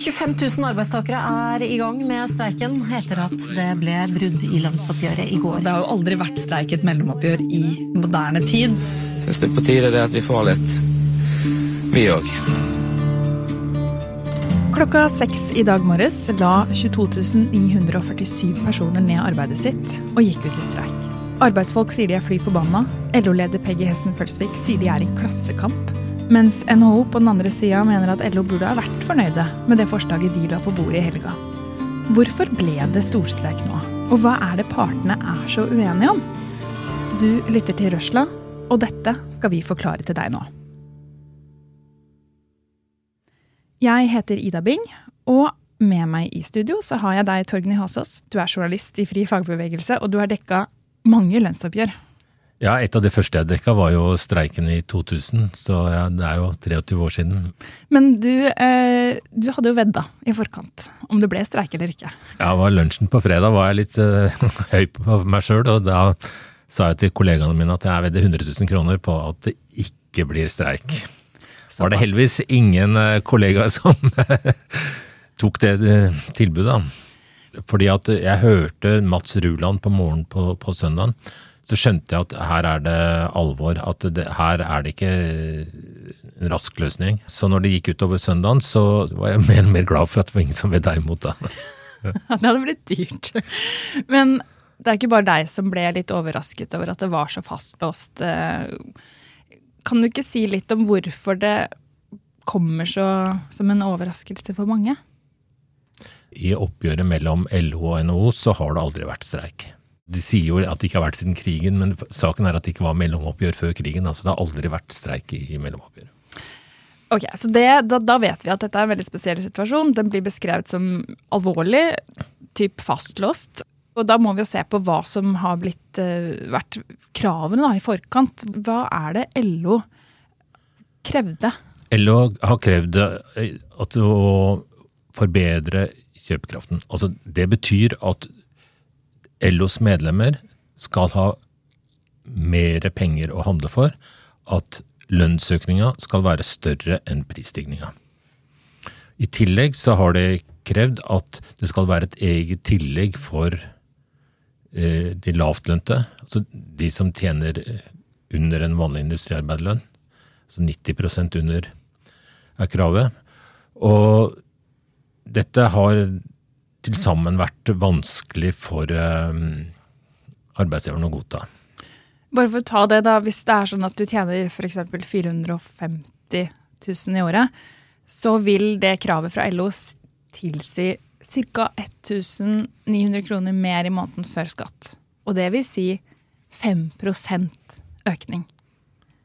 25 000 arbeidstakere er i gang med streiken etter at det ble brudd i lønnsoppgjøret i går. Det har jo aldri vært streik et mellomoppgjør i moderne tid. Syns det er på tide det at vi får litt, vi òg. Klokka seks i dag morges la 22 947 personer ned arbeidet sitt og gikk ut i streik. Arbeidsfolk sier de er fly forbanna. LO-leder Peggy Hessen Følsvik sier de er i en klassekamp. Mens NHO på den andre sida mener at LO burde ha vært fornøyde med det forslaget de la på bordet i helga. Hvorfor ble det storstreik nå? Og hva er det partene er så uenige om? Du lytter til Røsla, og dette skal vi forklare til deg nå. Jeg heter Ida Bing, og med meg i studio så har jeg deg, Torgny Hasås. Du er journalist i Fri fagbevegelse, og du har dekka mange lønnsoppgjør. Ja, et av de første jeg dekka var jo streiken i 2000, så ja, det er jo 23 år siden. Men du, eh, du hadde jo vedda i forkant om det ble streik eller ikke. Ja, var lunsjen på fredag var jeg litt eh, høy på meg sjøl, og da sa jeg til kollegaene mine at jeg vedder 100 000 kroner på at det ikke blir streik. Så var det heldigvis ingen uh, kollegaer som tok det uh, tilbudet. Fordi at jeg hørte Mats Ruland på morgenen på, på søndagen så skjønte jeg at her er det alvor. At det, her er det ikke en rask løsning. Så når det gikk utover søndagen, så var jeg mer og mer glad for at det var ingen som vedda imot det. det hadde blitt dyrt. Men det er ikke bare deg som ble litt overrasket over at det var så fastlåst. Kan du ikke si litt om hvorfor det kommer så som en overraskelse for mange? I oppgjøret mellom LO og NHO så har det aldri vært streik. De sier jo at det ikke har vært siden krigen, men saken er at det ikke var mellomoppgjør før krigen. altså Det har aldri vært streik i, mellomoppgjør. Ok, så det, da, da, vet vi at dette er en veldig spesiell situasjon. Den blir beskrevet som alvorlig, typ fastlåst. Og da må vi jo se på hva som har blitt, uh, vært kravene da, i forkant. Hva er det LO krevde? LO har krevd eh, at å forbedre kjøpekraften. Altså, det betyr at LOs medlemmer skal ha mer penger å handle for, at lønnsøkninga skal være større enn prisstigninga. I tillegg så har de krevd at det skal være et eget tillegg for eh, de lavtlønte, altså de som tjener eh, under en vanlig industriarbeiderlønn. Altså 90% under er kravet. Og dette har til sammen vært vanskelig for um, arbeidsgiveren å godta. Bare for å ta det, da. Hvis det er sånn at du tjener f.eks. 450 000 i året, så vil det kravet fra LO tilsi ca. 1900 kroner mer i måneden før skatt. Og det vil si 5% økning.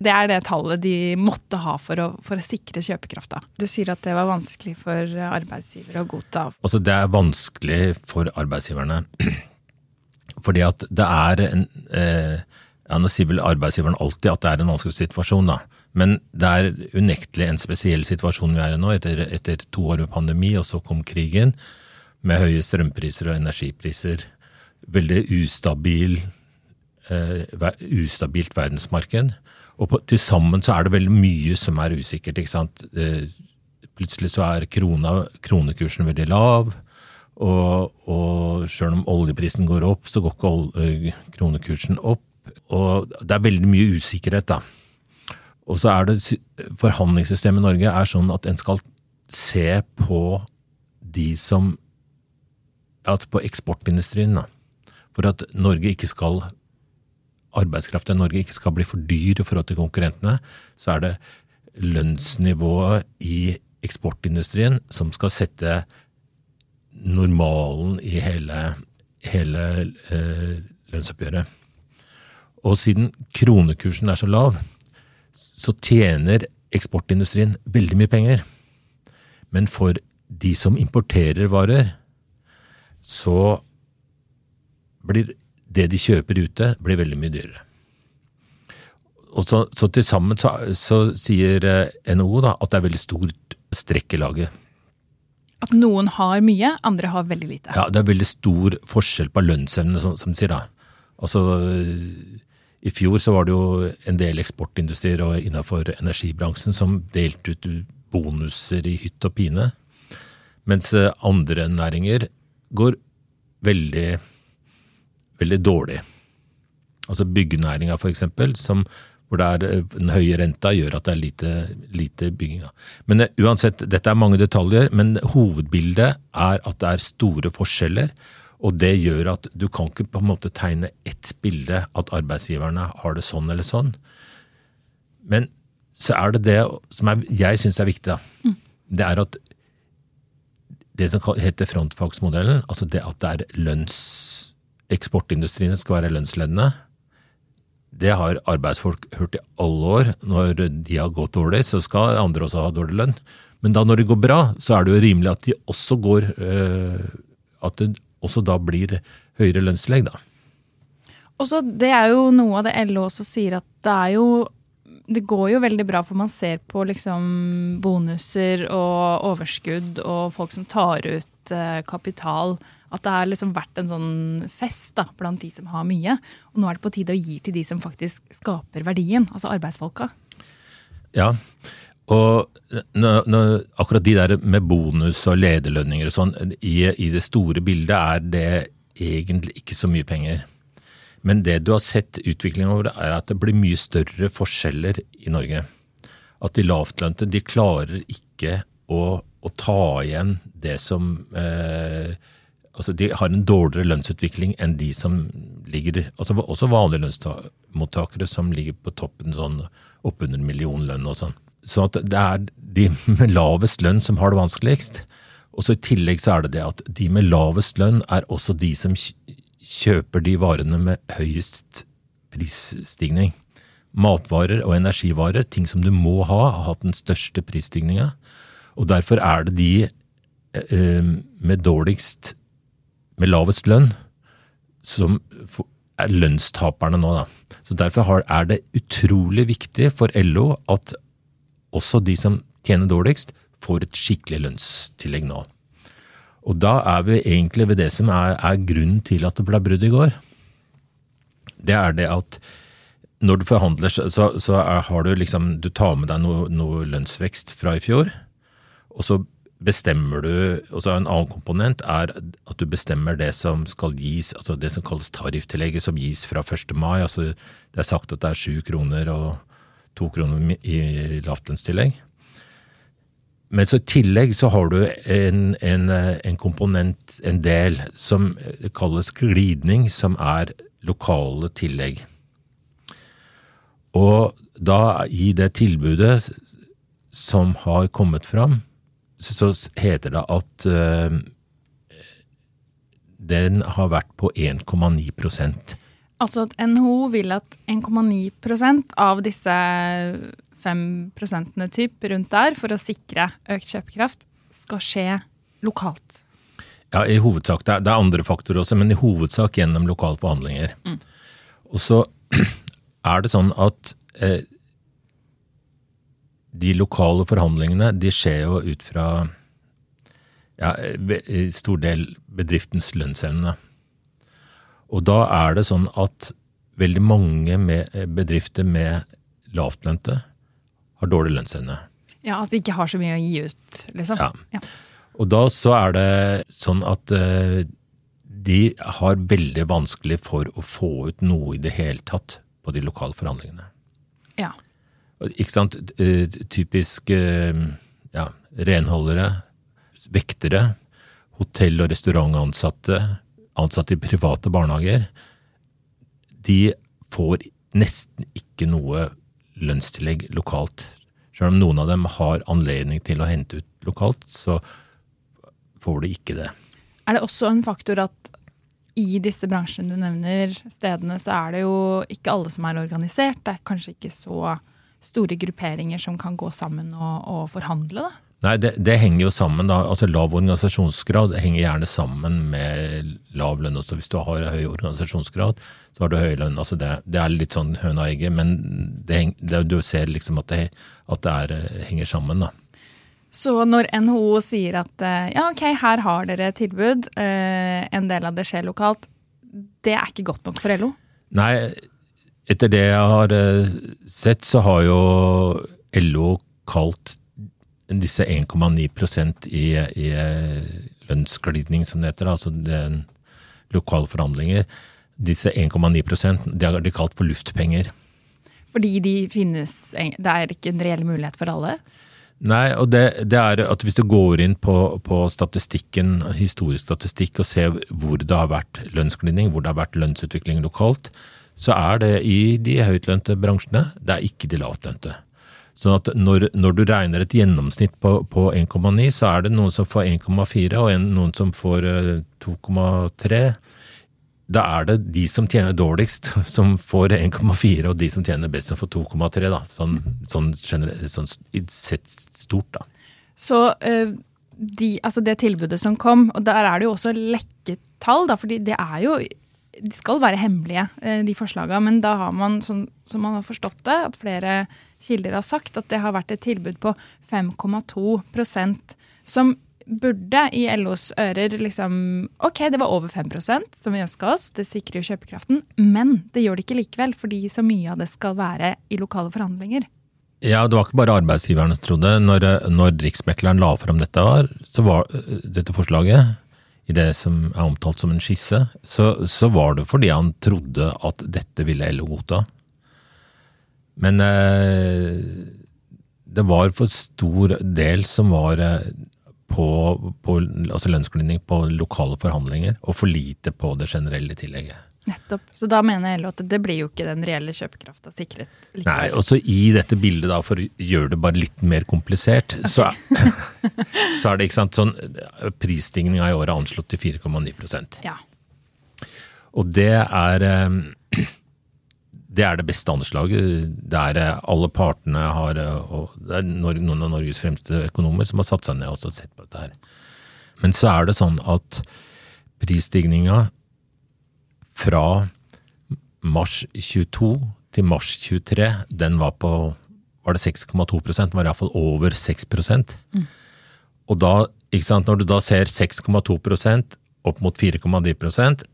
Det er det tallet de måtte ha for å, for å sikre kjøpekrafta. Du sier at det var vanskelig for arbeidsgivere å godta. Altså Det er vanskelig for arbeidsgiverne. Fordi at det er en eh, ja, Nå sier vel arbeidsgiveren alltid at det er en vanskelig situasjon, da. Men det er unektelig en spesiell situasjon vi er i nå, etter, etter to år med pandemi, og så kom krigen med høye strømpriser og energipriser. Veldig ustabil, eh, ustabilt verdensmarked. Og til sammen så er det veldig mye som er usikkert. ikke sant? Eh, plutselig så er krona, kronekursen veldig lav. Og, og sjøl om oljeprisen går opp, så går ikke eh, kronekursen opp. Og det er veldig mye usikkerhet, da. Og så er det Forhandlingssystemet i Norge er sånn at en skal se på de som Altså på eksportindustrien, da. For at Norge ikke skal arbeidskraft i Norge ikke skal bli for dyr i forhold til konkurrentene, så er det lønnsnivået i eksportindustrien som skal sette normalen i hele, hele eh, lønnsoppgjøret. Og siden kronekursen er så lav, så tjener eksportindustrien veldig mye penger. Men for de som importerer varer, så blir det de kjøper ute, blir veldig mye dyrere. Og så, så til sammen så, så, sier eh, NHO da, at det er veldig stort strekk i laget. At noen har mye, andre har veldig lite? Ja, det er veldig stor forskjell på lønnsevne, som, som de sier da. Altså, I fjor så var det jo en del eksportindustrier og innenfor energibransjen som delte ut bonuser i hytt og pine. Mens eh, andre næringer går veldig, veldig dårlig. Altså byggenæringa eksempel, hvor det er eh, den høye renta gjør at det er lite, lite bygging. Men eh, uansett, dette er mange detaljer, men hovedbildet er at det er store forskjeller. Og det gjør at du kan ikke på en måte tegne ett bilde at arbeidsgiverne har det sånn eller sånn. Men så er det det som er, jeg syns er viktig. da. Det er at det som heter frontfagsmodellen, altså det at det er lønns eksportindustrien skal være lønnsledende, det har arbeidsfolk hørt i alle år. Når de har gått dårlig, så skal andre også ha dårlig lønn. Men da når det går bra, så er det jo rimelig at de også går øh, At det også da blir høyere lønnstillegg, da. Og så Det er jo noe av det LO også sier, at det er jo det går jo veldig bra, for man ser på liksom bonuser og overskudd og folk som tar ut eh, kapital, at det har liksom vært en sånn fest da, blant de som har mye. Og nå er det på tide å gi til de som faktisk skaper verdien, altså arbeidsfolka. Ja, og når, når, akkurat de der med bonus og lederlønninger og sånn, i, i det store bildet er det egentlig ikke så mye penger. Men det du har sett utviklingen over, er at det blir mye større forskjeller i Norge. At de lavtlønte de klarer ikke å, å ta igjen det som eh, Altså de har en dårligere lønnsutvikling enn de som ligger altså Også vanlige lønnsmottakere som ligger på toppen sånn oppunder millionlønn og sånn. Så det er de med lavest lønn som har det vanskeligst. Og så I tillegg så er det det at de med lavest lønn er også de som kjøper de varene med høyest prisstigning. Matvarer og energivarer, ting som du må ha, har hatt den største prisstigninga. Og derfor er det de eh, med dårligst, med lavest lønn, som er lønnstaperne nå, da. Så derfor er det utrolig viktig for LO at også de som tjener dårligst, får et skikkelig lønnstillegg nå. Og da er vi egentlig ved det som er, er grunnen til at det ble brudd i går. Det er det at når du forhandler, så, så, er, har du liksom Du tar med deg noe, noe lønnsvekst fra i fjor, og så bestemmer du og så En annen komponent er at du bestemmer det som skal gis, altså det som kalles tarifftillegget, som gis fra 1. mai. altså Det er sagt at det er 7 kroner og 2 kroner i lavtlønnstillegg. Men så i tillegg så har du en, en, en komponent, en del, som kalles glidning, som er lokale tillegg. Og da i det tilbudet som har kommet fram, så heter det at eh, den har vært på 1,9% Altså at NHO vil at 1,9% av disse 5 prosentene typ rundt der, for å sikre økt kjøpekraft, skal skje lokalt. Ja, i hovedsak. Det er, det er andre faktorer også, men i hovedsak gjennom lokale forhandlinger. Og så er det sånn at eh, de lokale forhandlingene de skjer jo ut fra ja, i stor del bedriftens lønnsevne. Og da er det sånn at veldig mange med, eh, bedrifter med lavtlønte har dårlig lønnsevne. Ja, At de ikke har så mye å gi ut, liksom. Ja. Ja. Og da så er det sånn at eh, de har veldig vanskelig for å få ut noe i det hele tatt på de lokale forhandlingene. Ja. Ikke sant? Eh, Typisk eh, ja, renholdere, vektere, hotell- og restaurantansatte, ansatte i private barnehager. De får nesten ikke noe lønnstillegg lokalt. Selv om noen av dem har anledning til å hente ut lokalt, så får de ikke det. Er det også en faktor at i disse bransjene du nevner, stedene, så er det jo ikke alle som er organisert. Det er kanskje ikke så store grupperinger som kan gå sammen og, og forhandle, da. Nei, det, det henger jo sammen. da, altså Lav organisasjonsgrad henger gjerne sammen med lav lønn. Også hvis du har høy organisasjonsgrad, så har du høy lønn. altså Det, det er litt sånn høna og egget, men det, du ser liksom at det, at det er, eh, henger sammen. da. Så når NHO sier at eh, ja, ok, her har dere tilbud, eh, en del av det skjer lokalt, det er ikke godt nok for LO? Nei, etter det jeg har sett, så har jo LO kalt disse 1,9 i, i eh, lønnsglidning, som det heter, altså den, lokale forhandlinger, disse 1,9 det har de kalt for luftpenger. Fordi de finnes Det er ikke en reell mulighet for alle? Nei, og det, det, er at hvis du går inn på, på, statistikken, historisk statistikk, og ser hvor det har vært lønnsglidning, hvor det har vært lønnsutvikling lokalt, så er det i de høytlønte bransjene, det er ikke de lavtlønte. Sånn at når, når, du regner et gjennomsnitt på, på 1,9, så er det noen som får 1,4 og en, noen som får 2,3. Eh, da er det de som tjener dårligst som får 1,4, og de som tjener best som får 2,3. da, Sånn, sånn, sånn sett stort, da. Så uh, de, altså det tilbudet som kom, og der er det jo også lekketall, da, fordi det er jo de skal være hemmelige, eh, de forslagene. Men da har man, som, man har forstått det, at flere kilder har sagt, at det har vært et tilbud på 5,2% som burde i LOs ører liksom Ok, det var over 5% som vi ønska oss, det sikrer jo kjøpekraften, men det gjør det ikke likevel, fordi så mye av det skal være i lokale forhandlinger. Ja, det var ikke bare arbeidsgiverne som trodde. Når, når Riksmekleren la fram dette, var, var dette forslaget, i det som er omtalt som en skisse, så, så var det fordi han trodde at dette ville LO godta. Men eh, det var for stor del som var eh, på, på altså lønnsglidning på lokale forhandlinger, og for lite på det generelle tillegget. Nettopp. Så da mener LO at det blir jo ikke den reelle kjøpekrafta sikret? Likevel. Nei, og så i dette bildet, da, for å gjøre det bare litt mer komplisert, okay. så, så, er det ikke sant sånn Prisstigninga i året er anslått til 4,9% Ja. Og det er eh, det er det beste anslaget. Der er alle partene har eh, og Det er noen av Norges fremste økonomer som har satt seg ned og sett på dette her. Men så er det sånn at prisstigninga fra mars 22 til mars 23, den var på var det 6,2 Den var iallfall over 6 mm. Og da, ikke sant, når du da ser 6,2% opp mot 4,9%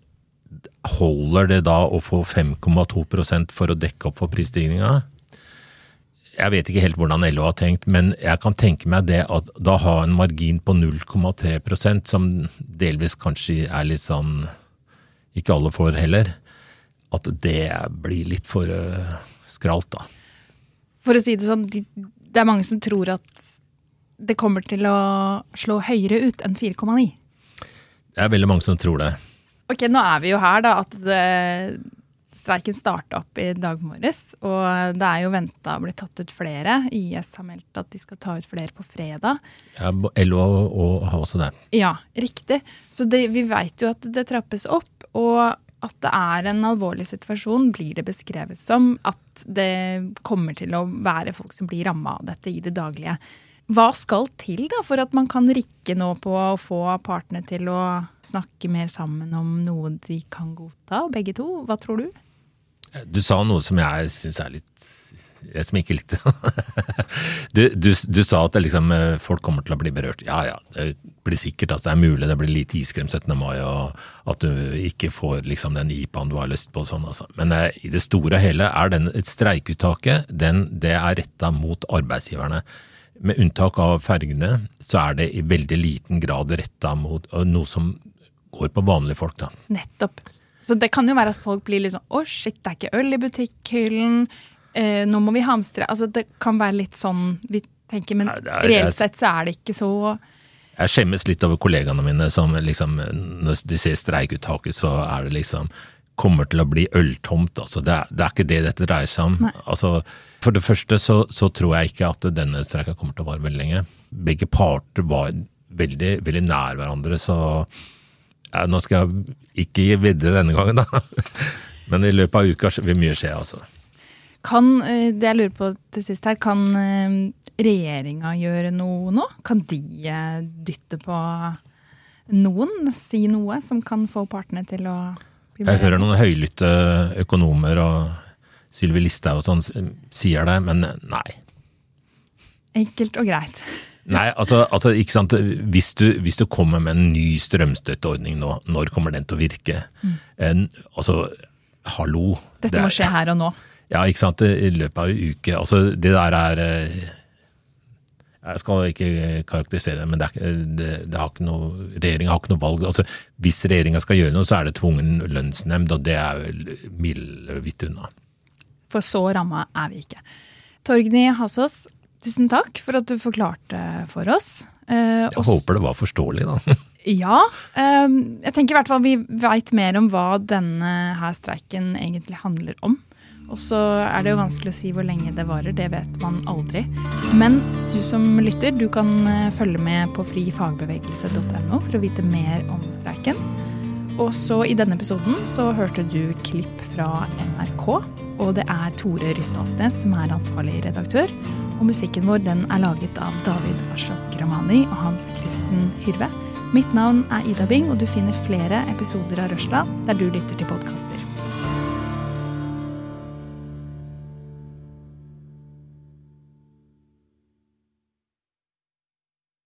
holder det da å få 5,2% for å dekke opp for prisstigninga? Jeg vet ikke helt hvordan LO har tenkt, men jeg kan tenke meg det at da ha en margin på 0,3% som delvis kanskje er litt sånn ikke alle får heller, at det blir litt for uh, skralt, da. For å si det sånn, det er mange som tror at det kommer til å slå høyere ut enn 4,9. Det er veldig mange som tror det. Ok, Nå er vi jo her, da, at det, streiken starta opp i dag morges. Og det er jo venta å bli tatt ut flere. YS har meldt at de skal ta ut flere på fredag. Ja, LO har også det. Ja, riktig. Så det, vi veit jo at det trappes opp. Og at det er en alvorlig situasjon, blir det beskrevet som. At det kommer til å være folk som blir ramma av dette i det daglige. Hva skal til da for at man kan rikke nå på å få partene til å snakke mer sammen om noe de kan godta, begge to? Hva tror du? Du sa noe som jeg syns er litt jeg som ikke likte du, du, du, sa at liksom, eh, folk kommer til å bli berørt. Ja ja, det blir sikkert. Altså, det er mulig det blir lite iskrem 17. mai, og at du ikke får liksom, den IPA-en du har lyst på. Sånn, altså. Men eh, i det store og hele er den, streikeuttaket den, det er retta mot arbeidsgiverne. Med unntak av fergene, så er det i veldig liten grad retta mot noe som går på vanlige folk. da. Nettopp. Så det kan jo være at folk blir litt sånn å shit, det er ikke øl i butikkhyllen eh, nå må vi hamstre. Altså, det kan være litt sånn vi tenker, men ja, reelt sett så er det ikke så jeg skjemmes litt over kollegaene mine som liksom, når de ser streikuttaket, så er det liksom kommer til å bli øltomt. Altså, det, er, det er ikke det dette dreier seg om. Altså, for det første så, så, tror jeg ikke at denne streika kommer til å vare veldig lenge. Begge parter var veldig, veldig nær hverandre, så ja, Nå skal jeg ikke vedde denne gangen, da. Men i løpet av uka vil mye skje, altså. Kan, eh, det jeg lurer på til sist her, kan eh, regjeringa gjøre noe nå? Kan de eh, dytte på noen? Si noe som kan få partene til å bli Jeg hører noen høylytte økonomer og Sylvi Listhaug og sånn sier det, men nei. Enkelt og greit. Nei, altså, altså ikke sant. Hvis du, hvis du, kommer med en ny strømstøtteordning nå, når kommer den til å virke? Mm. En, altså, hallo. Dette må skje her og nå. Ja, ikke sant. I løpet av en uke. Altså, det der er eh, Jeg skal ikke karakterisere det, men det, er, det, det har ikke noe, regjeringa har ikke noe valg. Altså, hvis regjeringa skal gjøre noe, så er det tvungen lønnsnemnd, og det er vel milevidt unna. For så ramma er vi ikke. Torgny Hasås, tusen takk for at du forklarte for oss. Eh, Jeg håper det var forståelig, da. Ja. Eh, jeg tenker i hvert fall vi veit mer om hva denne her streiken egentlig handler om. Og så er det jo vanskelig å si hvor lenge det varer, det vet man aldri. Men du som lytter, du kan eh, følge med på frifagbevegelse.no for å vite mer om streiken. Og så i denne episoden så hørte du klipp fra NRK. Og det er Tore Rysdalsnes som er ansvarlig redaktør. Og musikken vår den er laget av David Ashok Ramani og Hans Kristen Hyrve. Mitt navn er Ida Bing, og du finner flere episoder av Røsla der du lytter til podkaster.